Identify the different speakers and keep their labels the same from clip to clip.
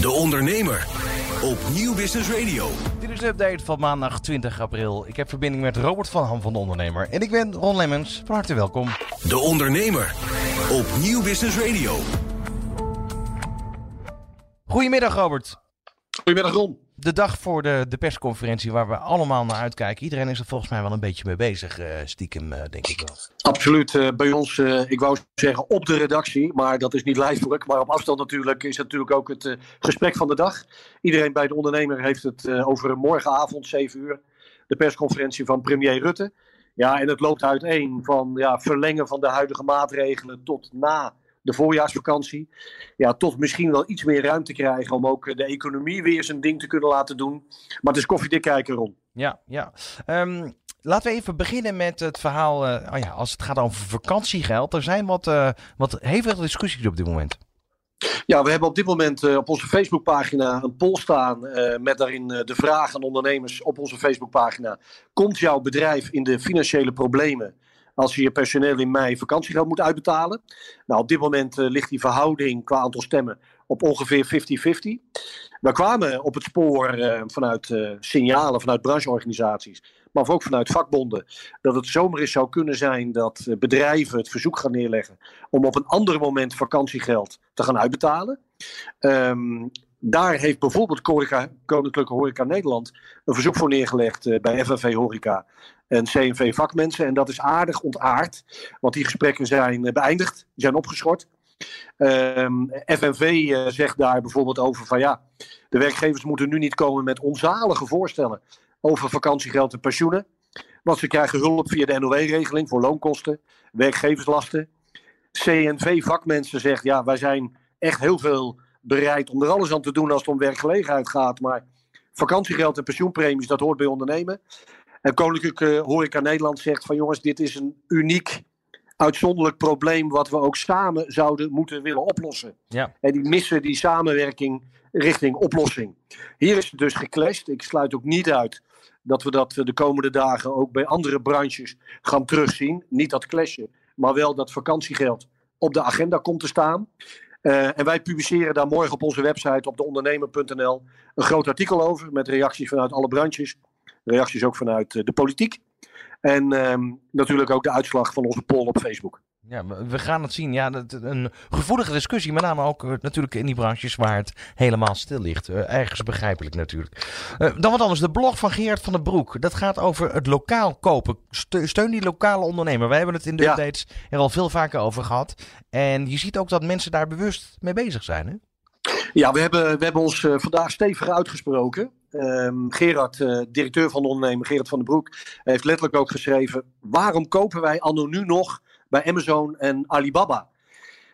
Speaker 1: De Ondernemer op Nieuw Business Radio.
Speaker 2: Dit is de update van maandag 20 april. Ik heb verbinding met Robert van Ham van de Ondernemer. En ik ben Ron Lemmens. Van harte welkom.
Speaker 1: De Ondernemer op Nieuw Business Radio.
Speaker 2: Goedemiddag Robert.
Speaker 3: Goedemiddag Ron.
Speaker 2: De dag voor de, de persconferentie waar we allemaal naar uitkijken. Iedereen is er volgens mij wel een beetje mee bezig, eh, stiekem, eh, denk ik wel.
Speaker 3: Absoluut. eh, bij ons, ik wou zeggen op de redactie, maar dat is niet lijfelijk. Maar op afstand natuurlijk is natuurlijk ook het gesprek van de dag. Iedereen bij de ondernemer heeft het over morgenavond, 7 uur, de persconferentie van premier Rutte. Ja, en het loopt uiteen van ja, verlengen van de huidige maatregelen tot na de voorjaarsvakantie. Ja, tot misschien wel iets meer ruimte krijgen om ook de economie weer zijn ding te kunnen laten doen. Maar het is koffiedik kijken, Ron.
Speaker 2: Ja, ja. Ehm, laten we even beginnen met het verhaal. eh, oh ja, als het gaat over vakantiegeld. Er zijn wat, eh, wat hevige discussies op dit moment.
Speaker 3: Ja, we hebben op dit moment eh, op onze Facebookpagina een poll staan met daarin de vraag aan ondernemers op onze Facebookpagina. Komt jouw bedrijf in de financiële problemen als je je personeel in mei vakantiegeld moet uitbetalen? Nou, op dit moment eh, ligt die verhouding qua aantal stemmen op ongeveer 50-50. We kwamen op het spoor eh, vanuit eh, signalen, vanuit brancheorganisaties, maar ook vanuit vakbonden, dat het zomaar eens zou kunnen zijn dat bedrijven het verzoek gaan neerleggen om op een ander moment vakantiegeld te gaan uitbetalen. Ehm, daar heeft bijvoorbeeld Koninklijke Horeca Nederland een verzoek voor neergelegd bij FNV Horeca en CNV Vakmensen. En dat is aardig ontaard, want die gesprekken zijn eh, beëindigd, die zijn opgeschort. Ehm, FNV eh, zegt daar bijvoorbeeld over van ja, de werkgevers moeten nu niet komen met onzalige voorstellen over vakantiegeld en pensioenen. Want ze krijgen hulp via de NOW-regeling voor loonkosten, werkgeverslasten. CNV-vakmensen zegt ja, wij zijn echt heel veel bereid om er alles aan te doen als het om werkgelegenheid gaat. Maar vakantiegeld en pensioenpremies, dat hoort bij ondernemen. En Koninklijke Horeca Nederland zegt van jongens, dit is een uniek, uitzonderlijk probleem wat we ook samen zouden moeten willen oplossen.
Speaker 2: Ja.
Speaker 3: En die missen die samenwerking richting oplossing. Hier is het dus geclashed. Ik sluit ook niet uit dat we dat de komende dagen ook bij andere branches gaan terugzien. Niet dat clashen, maar wel dat vakantiegeld op de agenda komt te staan. Uh, en wij publiceren daar morgen op onze website op deondernemer.nl een groot artikel over met reacties vanuit alle branches. Reacties ook vanuit uh, de politiek. En uh, natuurlijk ook de uitslag van onze poll op Facebook.
Speaker 2: Ja, we gaan het zien. Ja, een gevoelige discussie, met name ook uh, natuurlijk in die branches waar het helemaal stil ligt. Uh, ergens begrijpelijk natuurlijk. Dan wat anders, de blog van Gerard van den Broek. Dat gaat over het lokaal kopen. Steun die lokale ondernemer. Wij hebben het in de ja. updates er al veel vaker over gehad. En je ziet ook dat mensen daar bewust mee bezig zijn. Hè?
Speaker 3: Ja, we hebben, we hebben ons vandaag stevig uitgesproken. Um, Gerard, uh, directeur van de ondernemer, Gerard van den Broek, heeft letterlijk ook geschreven: waarom kopen wij anno nu nog bij Amazon en Alibaba?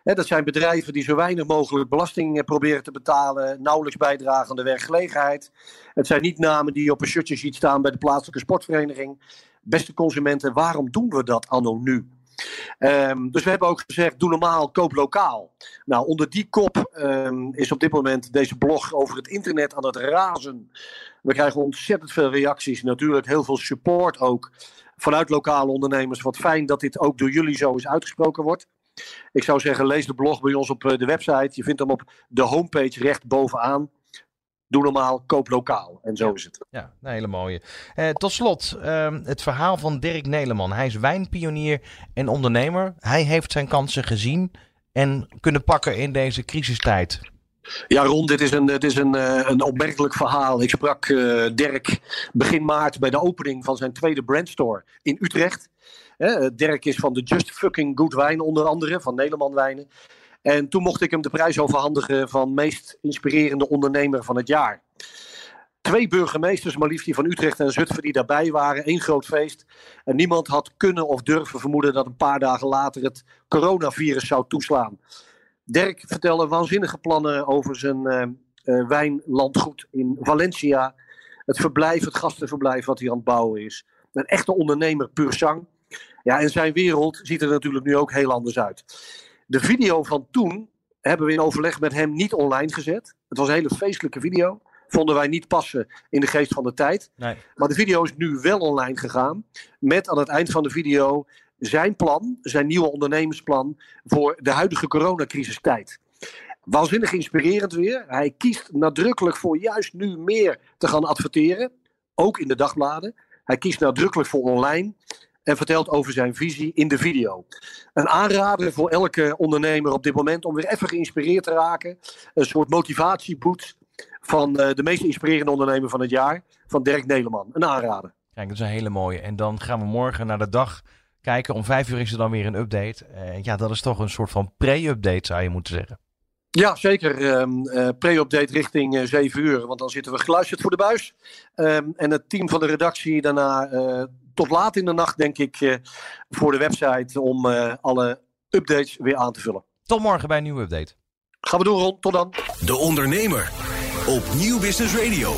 Speaker 3: Dat zijn bedrijven die zo weinig mogelijk belasting proberen te betalen, nauwelijks bijdragen aan de werkgelegenheid. Het zijn niet namen die je op een shirtje ziet staan bij de plaatselijke sportvereniging. Beste consumenten, waarom doen we dat anno nu? Um, dus we hebben ook gezegd, doe normaal, koop lokaal. Nou, onder die kop um, is op dit moment deze blog over het internet aan het razen. We krijgen ontzettend veel reacties, natuurlijk heel veel support ook vanuit lokale ondernemers. Wat fijn dat dit ook door jullie zo eens uitgesproken wordt. Ik zou zeggen, lees de blog bij ons op de website. Je vindt hem op de homepage recht bovenaan. Doe normaal, koop lokaal. En zo
Speaker 2: ja.
Speaker 3: is het.
Speaker 2: Ja, een hele mooie. Uh, tot slot, uh, het verhaal van Dirk Neleman. Hij is wijnpionier en ondernemer. Hij heeft zijn kansen gezien en kunnen pakken in deze crisistijd.
Speaker 3: Ja, Ron, dit is een, dit is een, uh, een opmerkelijk verhaal. Ik sprak Dirk begin maart bij de opening van zijn tweede brandstore in Utrecht. Dirk is van de Just Fucking Good Wijn onder andere, van Nederland Wijnen. En toen mocht ik hem de prijs overhandigen van meest inspirerende ondernemer van het jaar. Twee burgemeesters, maar liefst van Utrecht en Zutphen, die daarbij waren. Eén groot feest. En niemand had kunnen of durven vermoeden dat een paar dagen later het coronavirus zou toeslaan. Dirk vertelde waanzinnige plannen over zijn uh, uh, wijnlandgoed in Valencia. Het verblijf, het gastenverblijf wat hij aan het bouwen is. Een echte ondernemer, puur sang. Ja, en zijn wereld ziet er natuurlijk nu ook heel anders uit. De video van toen hebben we in overleg met hem niet online gezet. Het was een hele feestelijke video. Vonden wij niet passen in de geest van de tijd.
Speaker 2: Nee.
Speaker 3: Maar de video is nu wel online gegaan. Met aan het eind van de video zijn plan, zijn nieuwe ondernemersplan voor de huidige coronacrisistijd. Waanzinnig inspirerend weer. Hij kiest nadrukkelijk voor juist nu meer te gaan adverteren. Ook in de dagbladen. Hij kiest nadrukkelijk voor online. En vertelt over zijn visie in de video. Een aanrader voor elke ondernemer op dit moment om weer even geïnspireerd te raken. Een soort motivatieboet van uh, de meest inspirerende ondernemer van het jaar. Van Dirk Neleman. Een aanrader.
Speaker 2: Kijk, dat is een hele mooie. En dan gaan we morgen naar de dag kijken. Om vijf uur is er dan weer een update. Uh, ja, dat is toch een soort van pre-update zou je moeten zeggen.
Speaker 3: Ja, zeker. Uh, pre-update richting uh, 7 uur. Want dan zitten we geluisterd voor de buis. Um, en het team van de redactie daarna uh, tot laat in de nacht, denk ik, voor de website. Om alle updates weer aan te vullen.
Speaker 2: Tot morgen bij een nieuwe update.
Speaker 3: Gaan we door, Ron. Tot dan.
Speaker 1: De Ondernemer op Nieuw Business Radio.